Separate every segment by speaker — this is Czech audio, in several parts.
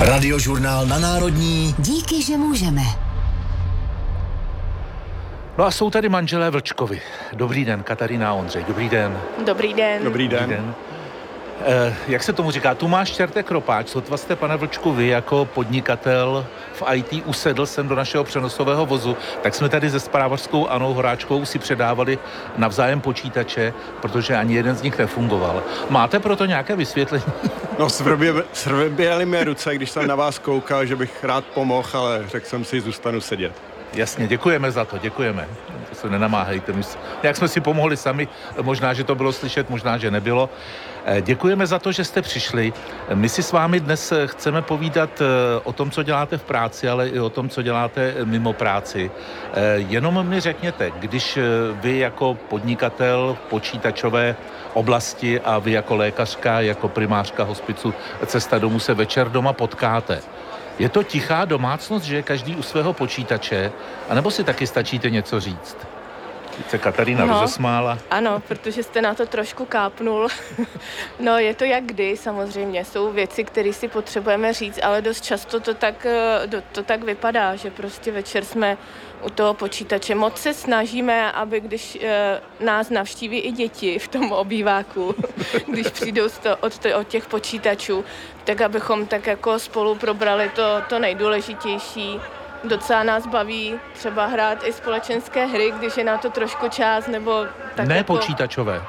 Speaker 1: Radiožurnál na Národní.
Speaker 2: Díky, že můžeme.
Speaker 3: No a jsou tady manželé Vlčkovi. Dobrý den, Katarína a Ondřej. Dobrý den.
Speaker 4: Dobrý den.
Speaker 5: Dobrý den.
Speaker 3: Dobrý den. Eh, jak se tomu říká? Tu máš čerte kropáč. Sotva jste, pane Vlčku, vy jako podnikatel v IT usedl sem do našeho přenosového vozu, tak jsme tady se zprávařskou Anou Horáčkou si předávali navzájem počítače, protože ani jeden z nich nefungoval. Máte proto nějaké vysvětlení?
Speaker 5: No svrběly mi ruce, když jsem na vás koukal, že bych rád pomohl, ale řekl jsem si, zůstanu sedět.
Speaker 3: Jasně, děkujeme za to, děkujeme. To se nenamáhejte. My, jak jsme si pomohli sami, možná, že to bylo slyšet, možná, že nebylo. Eh, Děkujeme za to, že jste přišli. My si s vámi dnes eh, chceme povídat eh, o tom, co děláte v práci, ale i o tom, co děláte mimo práci. Jenom mi řekněte, když vy jako podnikatel v počítačové oblasti a vy jako lékařka, jako primářka hospicu Cesta domů se večer doma potkáte. Je to tichá domácnost, že je každý u svého počítače, anebo si taky stačíte něco říct? Teď se Katarína no. Rozesmála.
Speaker 4: Ano, protože jste na to trošku kápnul. no, je to jak kdy, samozřejmě. Jsou věci, které si potřebujeme říct, ale dost často to tak, eh, to tak vypadá, že prostě večer jsme u toho počítače. Moc se snažíme, aby když eh, nás navštíví i děti v tom obýváku, když přijdou to, od, to, od těch počítačů, tak abychom tak jako spolu probrali to, to nejdůležitější. Docela nás baví třeba hrát i společenské hry, když je na to trošku čas, nebo tak
Speaker 3: ne
Speaker 4: jako...
Speaker 3: počítačové,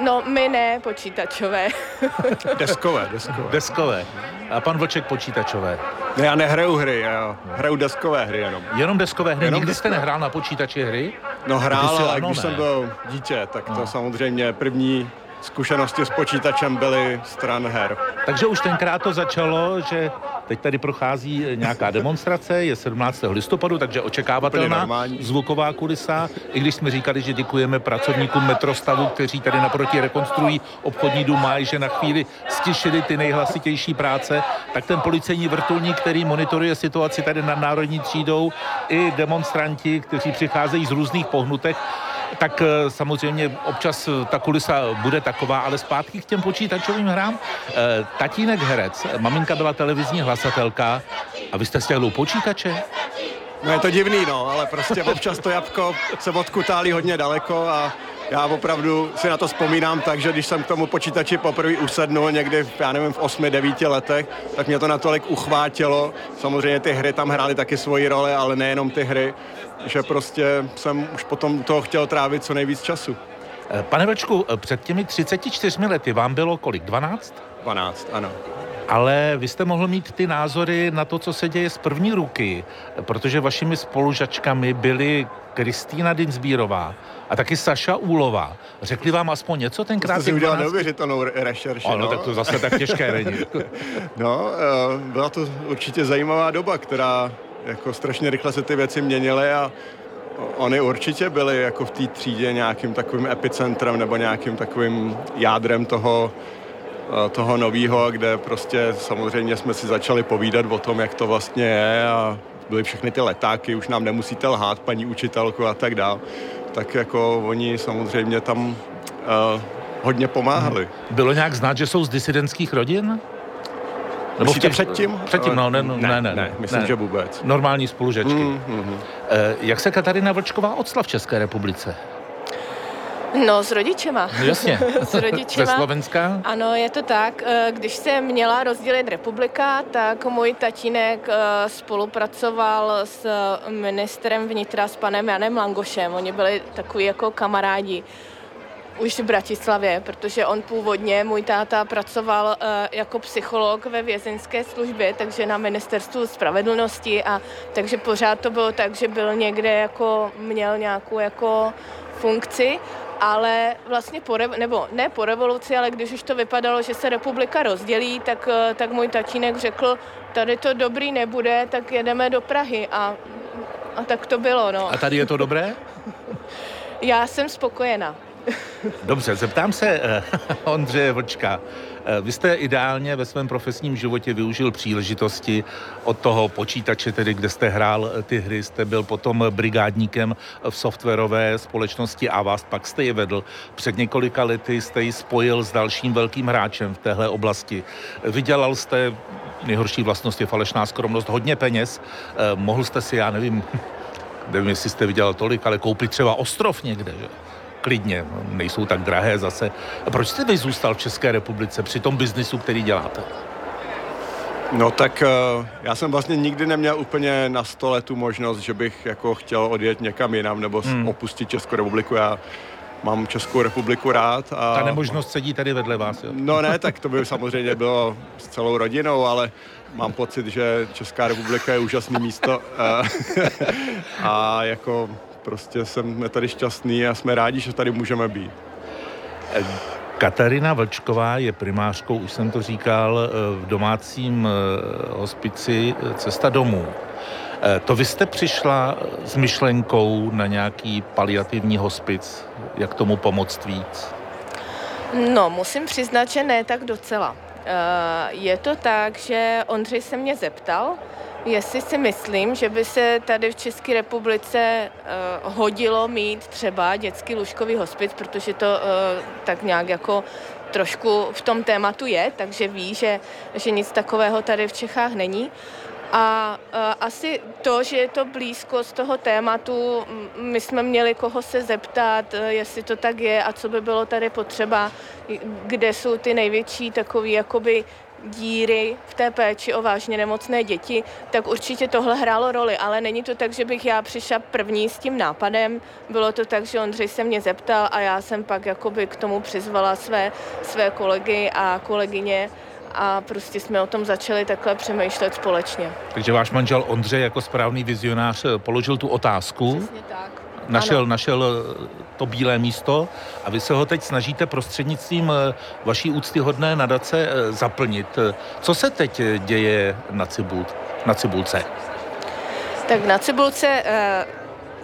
Speaker 4: No, my ne počítačové.
Speaker 5: Deskové, deskové.
Speaker 3: deskové. A pan Vlček počítačové.
Speaker 5: Ne, já nehraju hry, já hraju deskové hry jenom.
Speaker 3: Jenom deskové hry.
Speaker 5: Jenom
Speaker 3: Nikdy jste
Speaker 5: deskové.
Speaker 3: nehrál na počítači hry?
Speaker 5: No hrál, ale
Speaker 3: ano,
Speaker 5: když
Speaker 3: ne.
Speaker 5: jsem byl dítě, tak
Speaker 3: No.
Speaker 5: to samozřejmě první zkušenosti s počítačem byly stran her.
Speaker 3: Takže už tenkrát to začalo, že teď tady prochází nějaká demonstrace, je 17. listopadu, takže očekávatelná zvuková kulisa. I když jsme říkali, že děkujeme pracovníkům metrostavu, kteří tady naproti rekonstruují obchodní dům a že na chvíli stišili ty nejhlasitější práce, tak ten policejní vrtulník, který monitoruje situaci tady nad Národní třídou, i demonstranti, kteří přicházejí z různých pohnutek, tak eh, samozřejmě občas eh, ta kulisa bude taková, ale zpátky k těm počítačovým hrám. Eh, Tatínek herec, maminka byla televizní hlasatelka a vy jste s těhlou počítače?
Speaker 5: No je to divný, no, ale prostě občas to jabko se odkutálí hodně daleko a já opravdu si na to vzpomínám tak, že když jsem k tomu počítači poprvé usednul někdy, v, já nevím, v 8-9 letech, tak mě to natolik uchvátilo. Samozřejmě ty hry tam hrály taky svoji roli, ale nejenom ty hry, že prostě jsem už potom toho chtěl trávit co nejvíc času.
Speaker 3: Eh, Pane Vlčku, eh, před těmi 34 lety vám bylo kolik? 12?
Speaker 5: 12, ano.
Speaker 3: Ale vy jste mohl mít ty názory na to, co se děje z první ruky, protože vašimi spolužačkami byly Kristýna Dinsbírová a taky Saša Úlová. Řekli vám aspoň něco tenkrát?
Speaker 5: Jste si udělal
Speaker 3: 12?
Speaker 5: neuvěřitelnou re- rešerši,
Speaker 3: Ano,
Speaker 5: no.
Speaker 3: tak to zase tak těžké není.
Speaker 5: No, eh, byla to určitě zajímavá doba, která jako strašně rychle se ty věci měnily a oni určitě byli jako v té třídě nějakým takovým epicentrem nebo nějakým takovým jádrem toho, toho novýho, kde prostě samozřejmě jsme si začali povídat o tom, jak to vlastně je a byly všechny ty letáky, už nám nemusíte lhát, paní učitelku a tak dál. Tak jako oni samozřejmě tam uh, hodně pomáhali.
Speaker 3: Bylo nějak znát, že jsou z disidentských rodin?
Speaker 5: Myslíte předtím?
Speaker 3: Předtím, no, ne, no, ne, ne,
Speaker 5: ne, myslím,
Speaker 3: ne.
Speaker 5: že vůbec.
Speaker 3: Normální spolužečky.
Speaker 5: Mm, mm,
Speaker 3: Eh, Jak se Katarina Vlčková odstla v České republice?
Speaker 4: No, s rodičema.
Speaker 3: No jasně.
Speaker 4: s
Speaker 3: Ze
Speaker 4: rodičema.
Speaker 3: Slovenska?
Speaker 4: Ano, je to tak. Eh, Když se měla rozdělit republika, tak můj tatínek eh, spolupracoval s ministrem vnitra, s panem Janem Langošem. Oni byli takový jako kamarádi už v Bratislavě, protože on původně, můj táta, pracoval eh, jako psycholog ve vězeňské službě, takže na ministerstvu spravedlnosti a takže pořád to bylo tak, že byl někde jako, měl nějakou jako funkci, ale vlastně po, rev- nebo ne po revoluci, ale když už to vypadalo, že se republika rozdělí, tak, eh, tak můj tatínek řekl, tady to dobrý nebude, tak jedeme do Prahy a, a tak to bylo, no.
Speaker 3: A tady je to dobré?
Speaker 4: Já jsem spokojená.
Speaker 3: Dobře, zeptám se uh, Ondřeje Vlčka. Uh, vy jste ideálně ve svém profesním životě využil příležitosti od toho počítače, tedy kde jste hrál ty hry, jste byl potom brigádníkem v softwarové společnosti Avast, pak jste ji vedl. Před několika lety jste ji spojil s dalším velkým hráčem v téhle oblasti. Vydělal jste, nejhorší vlastnost je falešná skromnost, hodně peněz. Mohl jste si, já nevím, nevím, jestli jste viděl tolik, ale koupit třeba ostrov někde, že? Klidně, nejsou tak drahé zase. Proč jste vy zůstal v České republice při tom biznisu, který děláte?
Speaker 5: No tak uh, já jsem vlastně nikdy neměl úplně na stole tu možnost, že bych jako chtěl odjet někam jinam nebo hmm. opustit Českou republiku. Já mám Českou republiku rád.
Speaker 3: A... Ta nemožnost sedí tady vedle vás, jo?
Speaker 5: No ne, tak to by samozřejmě bylo s celou rodinou, ale mám pocit, že Česká republika je úžasné místo a, a jako prostě jsme tady šťastní a jsme rádi, že tady můžeme být.
Speaker 3: Katarina Vlčková je primářkou, už jsem to říkal, v domácím eh, hospici Cesta domů. To vy jste přišla s myšlenkou na nějaký paliativní hospic, jak tomu pomoct víc?
Speaker 4: No, musím přiznat, že ne tak docela. Je to tak, že Ondřej se mě zeptal, jestli si myslím, že by se tady v České republice uh, hodilo mít třeba dětský lůžkový hospic, protože to uh, tak nějak jako trošku v tom tématu je, takže ví, že, že nic takového tady v Čechách není. A uh, asi to, že je to blízko z toho tématu, my jsme měli koho se zeptat, jestli to tak je a co by bylo tady potřeba, kde jsou ty největší takové jakoby díry v té péči o vážně nemocné děti, tak určitě tohle hrálo roli, ale není to tak, že bych já přišla první s tím nápadem. Bylo to tak, že Ondřej se mě zeptal a já jsem pak jakoby k tomu přizvala své, své kolegy a kolegyně a prostě jsme o tom začali takhle přemýšlet společně.
Speaker 3: Takže váš manžel Ondřej jako správný vizionář položil tu otázku.
Speaker 4: Přesně tak
Speaker 3: našel, našel eh, to bílé místo a vy se ho teď snažíte prostřednictvím eh, vaší úctyhodné nadace eh, zaplnit. Co se teď děje na, Cibul, na Cibulce?
Speaker 4: Tak na Cibulce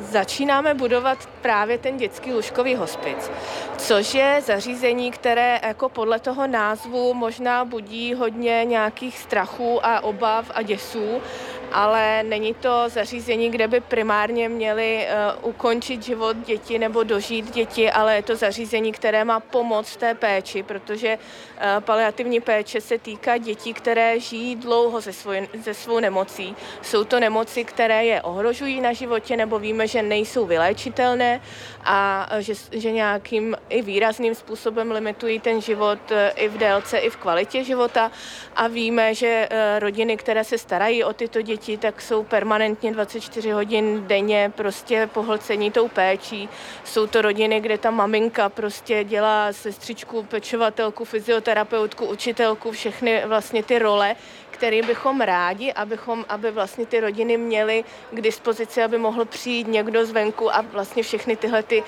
Speaker 4: začínáme budovat právě ten dětský lůžkový hospic, což je zařízení, které jako podle toho názvu možná budí hodně nějakých strachů a obav a děsů, ale není to zařízení, kde by primárně měli uh, ukončit život děti nebo dožít děti, ale je to zařízení, které má pomoc té péči, protože uh, paliativní péče se týká dětí, které žijí dlouho se, svoj, se svou nemocí. Jsou to nemoci, které je ohrožují na životě nebo víme, že nejsou vyléčitelné a že, že nějakým i výrazným způsobem limitují ten život i v délce, i v kvalitě života a víme, že rodiny, které se starají o tyto děti, děti, tak jsou permanentně 24 hodin denně prostě pohlcení tou péčí. Jsou to rodiny, kde ta maminka prostě dělá sestřičku, pečovatelku, fyzioterapeutku, učitelku, všechny vlastně ty role, které bychom rádi, abychom, aby vlastně ty rodiny měly k dispozici, aby mohl přijít někdo zvenku a vlastně všechny tyhle ty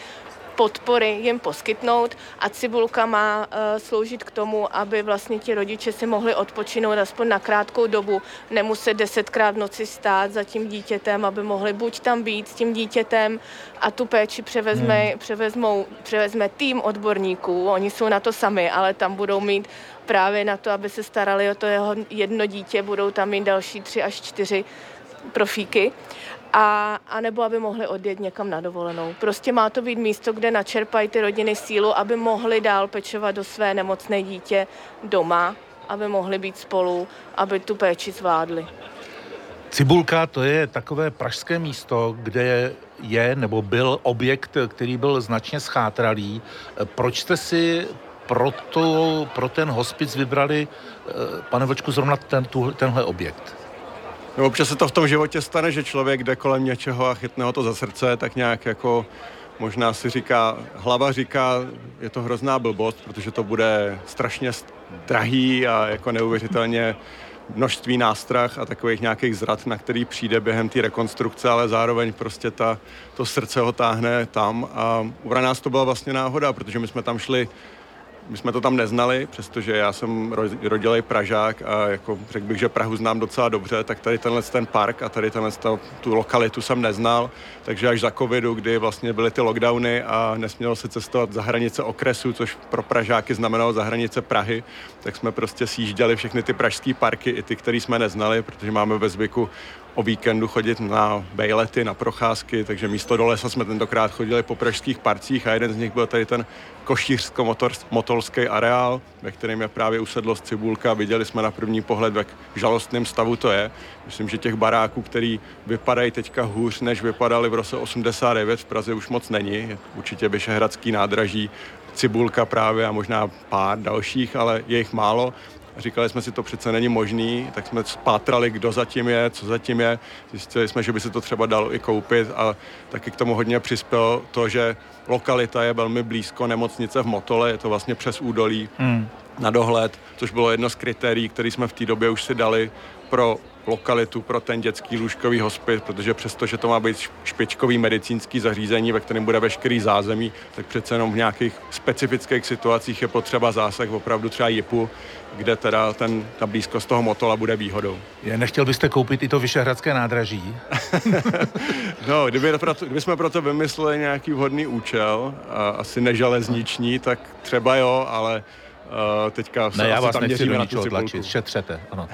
Speaker 4: podpory jim poskytnout a cibulka má uh, sloužit k tomu, aby vlastně ti rodiče si mohli odpočinout aspoň na krátkou dobu, nemuset desetkrát v noci stát za tím dítětem, aby mohli buď tam být s tím dítětem a tu péči převezme, hmm. převezmou, převezme tým odborníků, oni jsou na to sami, ale tam budou mít právě na to, aby se starali o to jeho jedno dítě, budou tam mít další tři až čtyři profíky a, a nebo aby mohli odjet někam na dovolenou. Prostě má to být místo, kde načerpají ty rodiny sílu, aby mohli dál pečovat do své nemocné dítě doma, aby mohli být spolu, aby tu péči zvládli.
Speaker 3: Cibulka to je takové pražské místo, kde je nebo byl objekt, který byl značně schátralý. Proč jste si pro, to, pro ten hospic vybrali, eh, pane Vočku, zrovna ten, tu, tenhle objekt?
Speaker 5: No, občas se to v tom životě stane, že člověk jde kolem něčeho a chytne ho to za srdce, tak nějak jako možná si říká, hlava říká, je to hrozná blbost, protože to bude strašně drahý a jako neuvěřitelně množství nástrah a takových nějakých zrad, na který přijde během té rekonstrukce, ale zároveň prostě ta, to srdce ho táhne tam. A u nás to byla vlastně náhoda, protože my jsme tam šli my jsme to tam neznali, přestože já jsem rodilý Pražák a jako řekl bych, že Prahu znám docela dobře, tak tady tenhle ten park a tady tenhle tu lokalitu jsem neznal, takže až za covidu, kdy vlastně byly ty lockdowny a nesmělo se cestovat za hranice okresu, což pro Pražáky znamenalo za hranice Prahy, tak jsme prostě sjížděli všechny ty pražské parky, i ty, které jsme neznali, protože máme ve zvyku o víkendu chodit na bejlety, na procházky, takže místo do lesa jsme tentokrát chodili po pražských parcích a jeden z nich byl tady ten košířsko-motolský areál, ve kterém je právě usedlost Cibulka. Viděli jsme na první pohled, jak žalostném stavu to je. Myslím, že těch baráků, který vypadají teďka hůř, než vypadaly v roce 89 v Praze už moc není. Určitě Vyšehradský nádraží, Cibulka právě a možná pár dalších, ale je jich málo. Říkali jsme si, to přece není možný, tak jsme spátrali, kdo zatím je, co zatím je. Zjistili jsme, že by se to třeba dalo i koupit a taky k tomu hodně přispělo to, že lokalita je velmi blízko nemocnice v Motole, je to vlastně přes údolí hmm. na dohled, což bylo jedno z kritérií, které jsme v té době už si dali pro lokalitu pro ten dětský lůžkový hospic, protože přesto, že to má být špičkový medicínský zařízení, ve kterém bude veškerý zázemí, tak přece jenom v nějakých specifických situacích je potřeba zásah opravdu třeba JIPu, kde teda ten, ta blízkost toho motola bude výhodou.
Speaker 3: Je, nechtěl byste koupit i to Vyšehradské nádraží?
Speaker 5: no, kdyby, proto, kdyby jsme proto vymysleli nějaký vhodný účel, a asi neželezniční, tak třeba jo, ale Uh, teďka
Speaker 3: ne, já vás tam nechci do ničeho tlačit, šetřete, ano.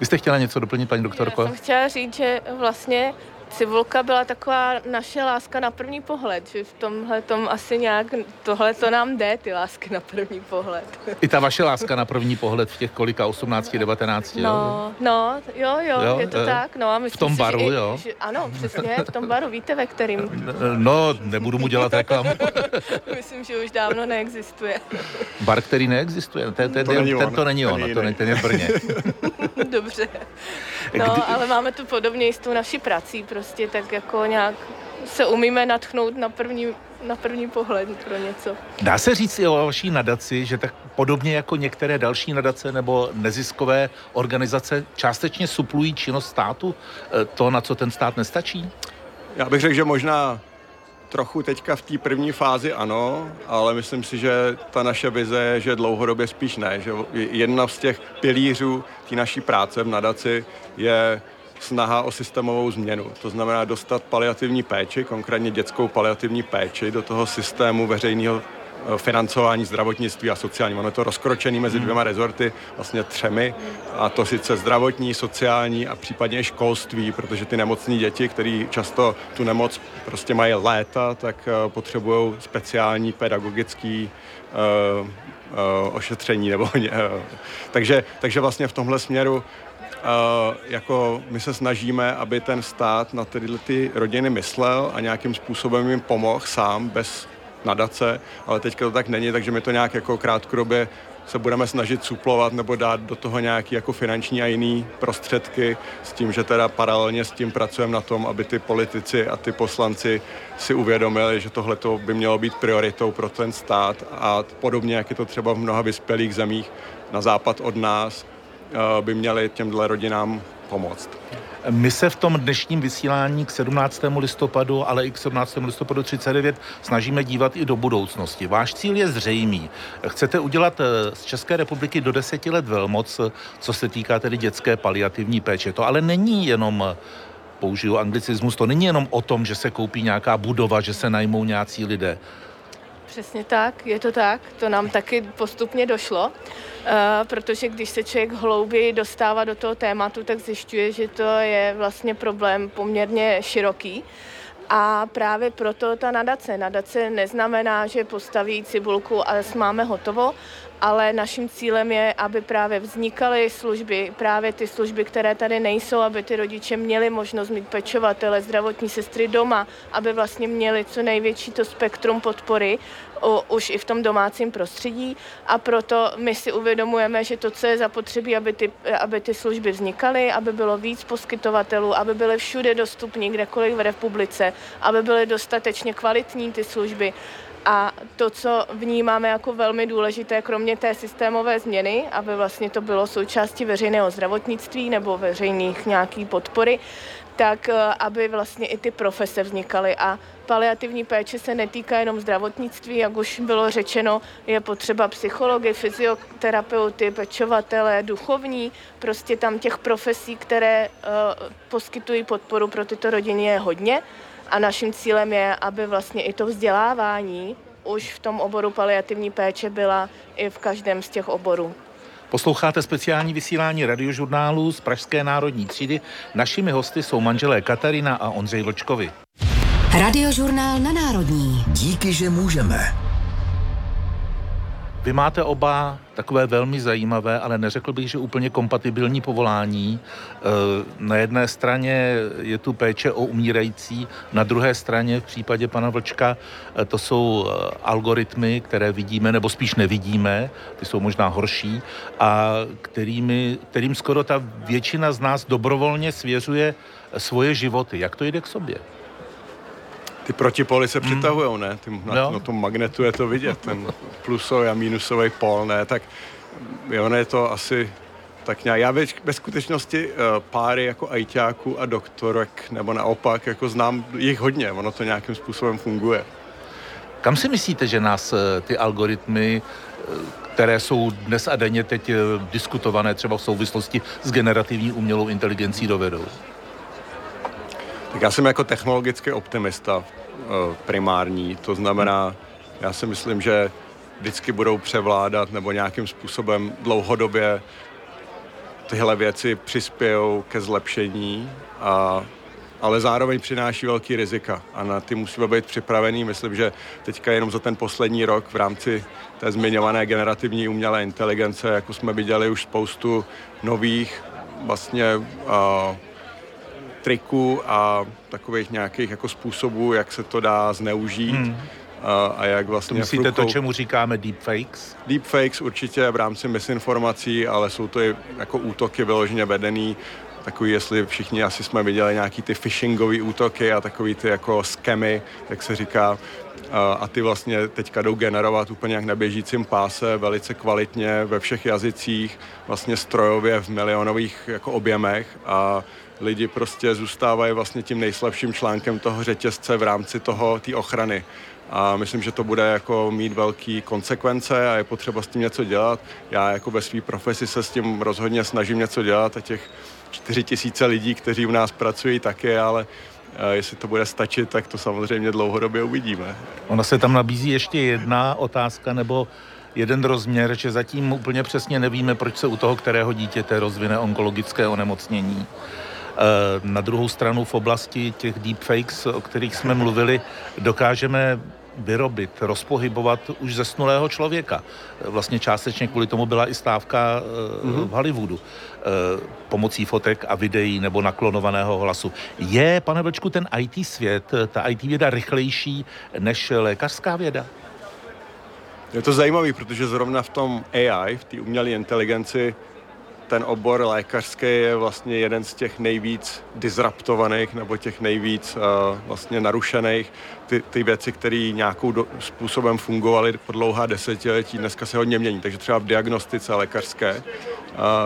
Speaker 3: Vy jste chtěla něco doplnit, paní doktorko?
Speaker 4: Já jsem chtěla říct, že vlastně Cibulka byla taková naše láska na první pohled, že v tomhle tom asi nějak, tohle to nám jde, ty lásky na první pohled.
Speaker 3: I ta vaše láska na první pohled v těch kolika, 18, 19,
Speaker 4: no, jo? No, jo, jo, jo je to je, tak. No, a
Speaker 3: v tom baru, si, že jo?
Speaker 4: Že, ano, přesně, v tom baru, víte ve kterým?
Speaker 3: No, nebudu mu dělat reklamu.
Speaker 4: myslím, že už dávno neexistuje.
Speaker 3: Bar, který neexistuje, ten, ten, to ten, ten to není on, ten, to, ten je v Brně.
Speaker 4: Dobře. No, Kdy... ale máme tu podobně i s tou naší prací, prostě tak jako nějak se umíme natchnout na první, na první pohled pro něco.
Speaker 3: Dá se říct i o vaší nadaci, že tak podobně jako některé další nadace nebo neziskové organizace částečně suplují činnost státu, eh, to, na co ten stát nestačí?
Speaker 5: Já bych řekl, že možná trochu teďka v té první fázi ano, ale myslím si, že ta naše vize je, že dlouhodobě spíš ne, že jedna z těch pilířů té naší práce v nadaci je snaha o systémovou změnu. To znamená dostat paliativní péči, konkrétně dětskou paliativní péči, do toho systému veřejného Eh, financování zdravotnictví a sociální. Ono je to rozkročený mezi hmm. dvěma rezorty, vlastně třemi, a to sice zdravotní, sociální a případně školství, protože ty nemocní děti, které často tu nemoc prostě mají léta, tak eh, potřebují speciální pedagogický uh, uh, ošetření. Nebo, uh, takže, takže vlastně v tomhle směru jako my se snažíme, aby ten stát na tyhle ty rodiny myslel a nějakým způsobem jim pomohl sám, bez nadace, ale teďka to tak není, takže my to nějak jako krátkodobě se budeme snažit suplovat nebo dát do toho nějaký jako finanční a jiný prostředky s tím, že teda paralelně s tím pracujeme na tom, aby ty politici a ty poslanci si uvědomili, že tohle by mělo být prioritou pro ten stát a podobně, jak je to třeba v mnoha vyspělých zemích na západ od nás, eh, by měli těmhle rodinám pomoct.
Speaker 3: My se v tom dnešním vysílání k 17. listopadu, ale i k 17. listopadu 39 snažíme dívat i do budoucnosti. Váš cíl je zřejmý. Chcete udělat eh, z České republiky do deseti let velmoc, co se týká tedy dětské paliativní péče. To ale není jenom eh, použiju anglicismus, to není jenom o tom, že se koupí nějaká budova, že se najmou nějací lidé.
Speaker 4: Přesně tak, je to tak. To nám taky postupně došlo, uh, protože když se člověk hlouběji dostává do toho tématu, tak zjišťuje, že to je vlastně problém poměrně široký. A právě proto ta nadace. Nadace neznamená, že postaví cibulku a máme hotovo, ale naším cílem je, aby právě vznikaly služby, právě ty služby, které tady nejsou, aby ty rodiče měli možnost mít pečovatele, zdravotní sestry doma, aby vlastně měli co největší to spektrum podpory už i v tom domácím prostředí. A proto my si uvědomujeme, že to, co je zapotřebí, aby ty, aby ty služby vznikaly, aby bylo víc poskytovatelů, aby byly všude dostupní, kdekoliv v republice, aby byly dostatečně kvalitní ty služby, A to, co vnímáme jako velmi důležité, kromě té systémové změny, aby vlastně to bylo součástí veřejného zdravotnictví nebo veřejných nějaký podpory, tak eh, aby vlastně i ty profese vznikaly. A paliativní péče se netýká jenom zdravotnictví, jak už bylo řečeno, je potřeba psychologi, fyzioterapeuty, pečovatele, duchovní, prostě tam těch profesí, které uh, poskytují podporu pro tyto rodiny je hodně. A naším cílem je, aby vlastně i to vzdělávání už v tom oboru paliativní péče byla i v každém z těch oborů.
Speaker 3: Posloucháte speciální vysílání radiožurnálu z Pražské národní třídy. Našimi hosty jsou manželé Katarina a Ondřej Vlčkovi.
Speaker 1: Radiožurnál na Národní. Díky, že můžeme.
Speaker 3: Vy máte oba takové velmi zajímavé, ale neřekl bych, že úplně kompatibilní povolání. E, na jedné straně je tu péče o umírající, na druhé straně v případě pana Vlčka e, to jsou e, algoritmy, které vidíme, nebo spíš nevidíme, ty jsou možná horší, a kterými, kterým skoro ta většina z nás dobrovolně svěřuje svoje životy. Jak to jde k sobě?
Speaker 5: Ty protipoly se hmm. přitahují, ne? Ty, na, na tom magnetu je to vidět, ten plusový a minusový pol, ne? Tak jo, ne, je to asi tak nějak. Já ve, ve skutečnosti uh, páry jako ajťáků a doktorek, nebo naopak, jako znám jich hodně, ono to nějakým způsobem funguje.
Speaker 3: Kam si myslíte, že nás uh, ty algoritmy uh, které jsou dnes a denně teď diskutované třeba v souvislosti s generativní umělou inteligencí dovedou?
Speaker 5: Tak já jsem jako technologický optimista eh, primární, to znamená, já si myslím, že vždycky budou převládat nebo nějakým způsobem dlouhodobě tyhle věci přispějou ke zlepšení, a, ale zároveň přináší velký rizika a na ty musíme být připravený. Myslím, že teďka jenom za ten poslední rok v rámci té zmiňované generativní umělé inteligence, jako jsme viděli už spoustu nových vlastně uh, triků a takových nějakých jako způsobů, jak se to dá zneužít. Hmm. A, a jak vlastně...
Speaker 3: To myslíte to, čemu říkáme deepfakes?
Speaker 5: Deepfakes určitě v rámci misinformací, ale jsou to i jako útoky vyloženě vedený takový, jestli všichni asi jsme viděli nějaký ty phishingové útoky a takový ty jako skemy, jak se říká, a ty vlastně teďka jdou generovat úplně jak na běžícím páse, velice kvalitně ve všech jazycích, vlastně strojově v milionových jako objemech a lidi prostě zůstávají vlastně tím nejslabším článkem toho řetězce v rámci toho, té ochrany. A myslím, že to bude jako mít velký konsekvence a je potřeba s tím něco dělat. Já jako ve své profesi se s tím rozhodně snažím něco dělat a těch čtyři tisíce lidí, kteří u nás pracují, taky, ale a jestli to bude stačit, tak to samozřejmě dlouhodobě uvidíme.
Speaker 3: Ona se tam nabízí ještě jedna otázka nebo jeden rozměr, že zatím úplně přesně nevíme, proč se u toho kterého dítěte rozvine onkologické onemocnění. Eh, na druhou stranu v oblasti těch deepfakes, o kterých jsme mluvili, dokážeme vyrobit, rozpohybovat už zesnulého člověka. Vlastně částečně kvůli tomu byla i stávka mm-hmm. v Hollywoodu eh, pomocí fotek a videí nebo naklonovaného hlasu. Je, pane Vlčku, ten IT svět, ta IT věda rychlejší než lékařská věda?
Speaker 5: Je to zajímavé, protože zrovna v tom AI, v té umělé inteligenci, ten obor lékařský je vlastně jeden z těch nejvíc disruptovaných nebo těch nejvíc uh, vlastně narušených. Ty, ty věci, které nějakou do, způsobem fungovaly po dlouhá desetiletí, dneska se hodně mění. Takže třeba v diagnostice lékařské uh,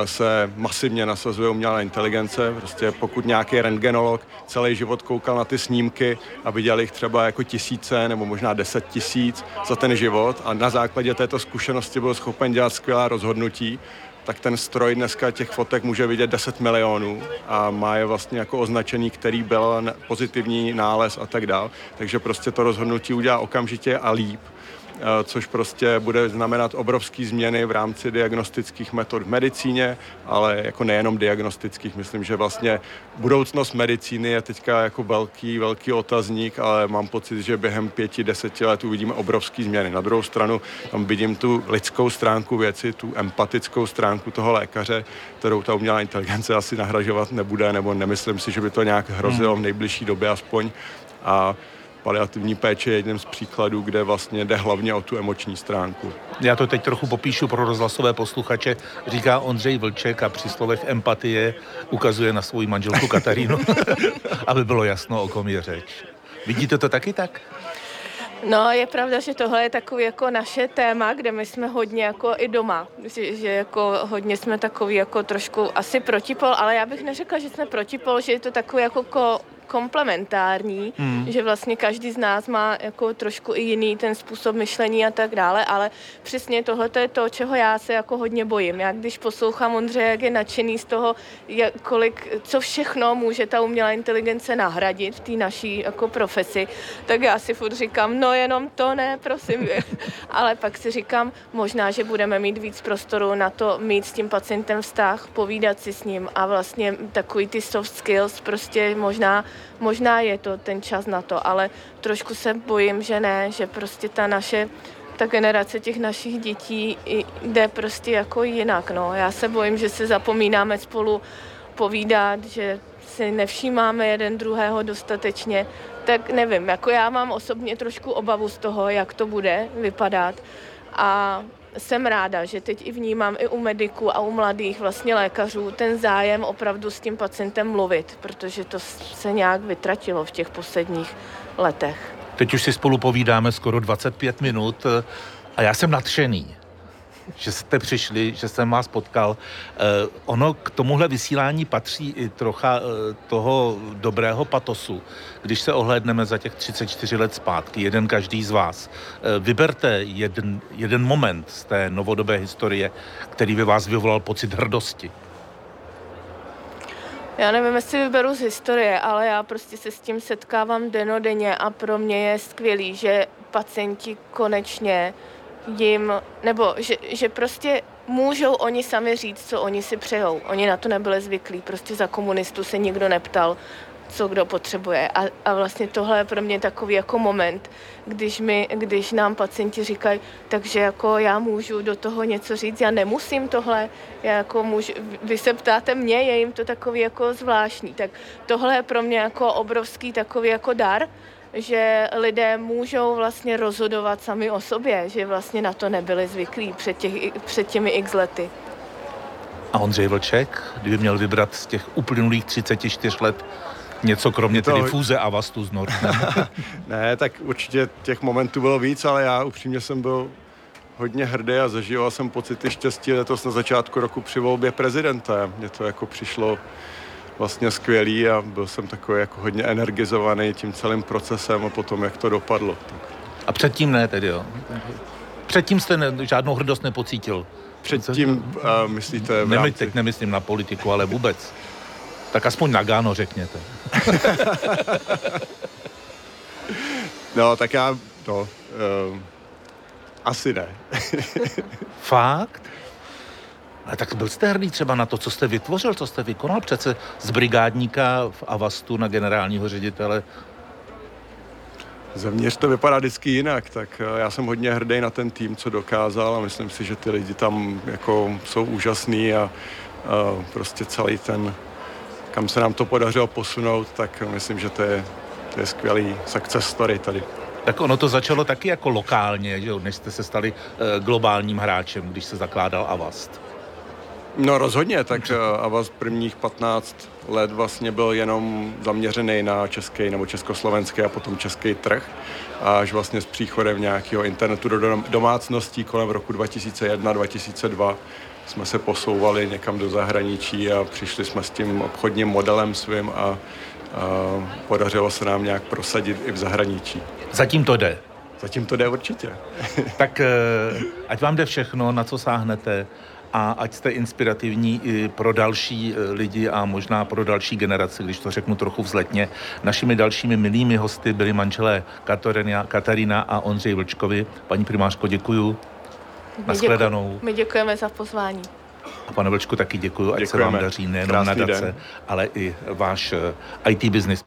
Speaker 5: se masivně nasazuje umělá inteligence. Prostě pokud nějaký rentgenolog celý život koukal na ty snímky a viděl jich třeba jako tisíce nebo možná deset tisíc za ten život a na základě této zkušenosti byl schopen dělat skvělá rozhodnutí, tak ten stroj dneska těch fotek může vidět 10 milionů a má je vlastně jako označený, který byl pozitivní nález a tak dál. Takže prostě to rozhodnutí udělá okamžitě a líp což prostě bude znamenat obrovské změny v rámci diagnostických metod v medicíně, ale jako nejenom diagnostických. Myslím, že vlastně budoucnost medicíny je teďka jako velký, velký otazník, ale mám pocit, že během pěti, deseti let uvidíme obrovské změny. Na druhou stranu tam vidím tu lidskou stránku věci, tu empatickou stránku toho lékaře, kterou ta umělá inteligence asi nahražovat nebude, nebo nemyslím si, že by to nějak hrozilo v nejbližší době aspoň. A paliativní péče je jedním z příkladů, kde vlastně jde hlavně o tu emoční stránku.
Speaker 3: Já to teď trochu popíšu pro rozhlasové posluchače. Říká Ondřej Vlček a při slovech empatie ukazuje na svou manželku Katarínu, aby bylo jasno, o kom je řeč. Vidíte to taky tak?
Speaker 4: No, je pravda, že tohle je takový jako naše téma, kde my jsme hodně jako i doma, že, že jako hodně jsme takový jako trošku asi protipol, ale já bych neřekla, že jsme protipol, že je to takový jako ko, komplementární, hmm. že vlastně každý z nás má jako trošku i jiný ten způsob myšlení a tak dále, ale přesně tohle je to, čeho já se jako hodně bojím. Já když poslouchám Ondřeje, jak je nadšený z toho, jak, kolik, co všechno může ta umělá inteligence nahradit v té naší jako profesi, tak já si furt říkám, no jenom to ne, prosím. ale pak si říkám, možná, že budeme mít víc prostoru na to mít s tím pacientem vztah, povídat si s ním a vlastně takový ty soft skills prostě možná možná je to ten čas na to, ale trošku se bojím, že ne, že prostě ta naše ta generace těch našich dětí jde prostě jako jinak. No. Já se bojím, že se zapomínáme spolu povídat, že si nevšímáme jeden druhého dostatečně, tak nevím, jako já mám osobně trošku obavu z toho, jak to bude vypadat a jsem ráda, že teď i vnímám i u mediků a u mladých vlastně lékařů ten zájem opravdu s tím pacientem mluvit, protože to se nějak vytratilo v těch posledních letech.
Speaker 3: Teď už si spolu povídáme skoro 25 minut a já jsem nadšený že jste přišli, že jsem vás potkal. Eh, ono k tomuhle vysílání patří i trocha eh, toho dobrého patosu, když se ohlédneme za těch 34 let zpátky, jeden každý z vás. Eh, vyberte jeden, jeden moment z té novodobé historie, který by vás vyvolal pocit hrdosti.
Speaker 4: Já nevím, jestli vyberu z historie, ale já prostě se s tím setkávám denodenně a pro mě je skvělý, že pacienti konečně jim, nebo že, že prostě můžou oni sami říct, co oni si přejou. Oni na to nebyli zvyklí, prostě za komunistů se nikdo neptal, co kdo potřebuje. A, a vlastně tohle je pro mě takový jako moment, když, mi, když nám pacienti říkají, takže jako já můžu do toho něco říct, já nemusím tohle, já jako můžu, vy se ptáte mě, je jim to takový jako zvláštní. Tak tohle je pro mě jako obrovský takový jako dar, že lidé můžou vlastně rozhodovat sami o sobě, že vlastně na to nebyli zvyklí před, těch, před těmi x lety.
Speaker 3: A Ondřej Vlček, kdyby měl vybrat z těch uplynulých 34 let něco kromě to... tedy fůze a vastu z Nordem?
Speaker 5: ne, tak určitě těch momentů bylo víc, ale já upřímně jsem byl hodně hrdý a zažíval jsem pocity štěstí letos na začátku roku při volbě prezidenta. Mně to jako přišlo vlastně skvělý a byl jsem takový jako hodně energizovaný tím celým procesem a potom, jak to dopadlo.
Speaker 3: A předtím ne tedy, jo? Předtím jste ne, žádnou hrdost nepocítil?
Speaker 5: Předtím, uh, myslíte v
Speaker 3: rámci... Teď nemyslím na politiku, ale vůbec. Tak aspoň na Gáno řekněte.
Speaker 5: no, tak já, no, uh, asi ne.
Speaker 3: Fakt? Ale tak byl jste hrdý třeba na to, co jste vytvořil, co jste vykonal přece z brigádníka v Avastu na generálního ředitele.
Speaker 5: Zevnitř to vypadá vždycky jinak, tak eh, já jsem hodně hrdý na ten tým, co dokázal a myslím si, že ty lidi tam jako jsou úžasný a, a prostě celý ten, kam se nám to podařilo posunout, tak myslím, že to je, to je skvělý success story tady.
Speaker 3: Tak ono to začalo taky jako lokálně, že jo, než jste se stali uh, globálním hráčem, když se zakládal Avast.
Speaker 5: No rozhodně, tak eh, Avas prvních 15 let vlastně byl jenom zaměřený na český nebo československý a potom český trh. A až vlastně s příchodem nějakého internetu do domácností kolem roku 2001-2002 jsme se posouvali někam do zahraničí a přišli jsme s tím obchodním modelem svým a, a podařilo se nám nějak prosadit i v zahraničí.
Speaker 3: Zatím to jde.
Speaker 5: Zatím to jde určitě.
Speaker 3: tak eh, ať vám jde všechno, na co sáhnete a ať jste inspirativní i pro další e, lidi a možná pro další generace, když to řeknu trochu vzletně. Našimi dalšími milými hosty byli manželé Katarina, Katarina a Ondřej Vlčkovi. Paní primářko, děkuju. Naschledanou.
Speaker 4: My děkujeme za pozvání.
Speaker 3: A pane Vlčku taky děkuju, ať Děkujeme. se vám daří nejenom nadace, den. ale i váš e, IT business.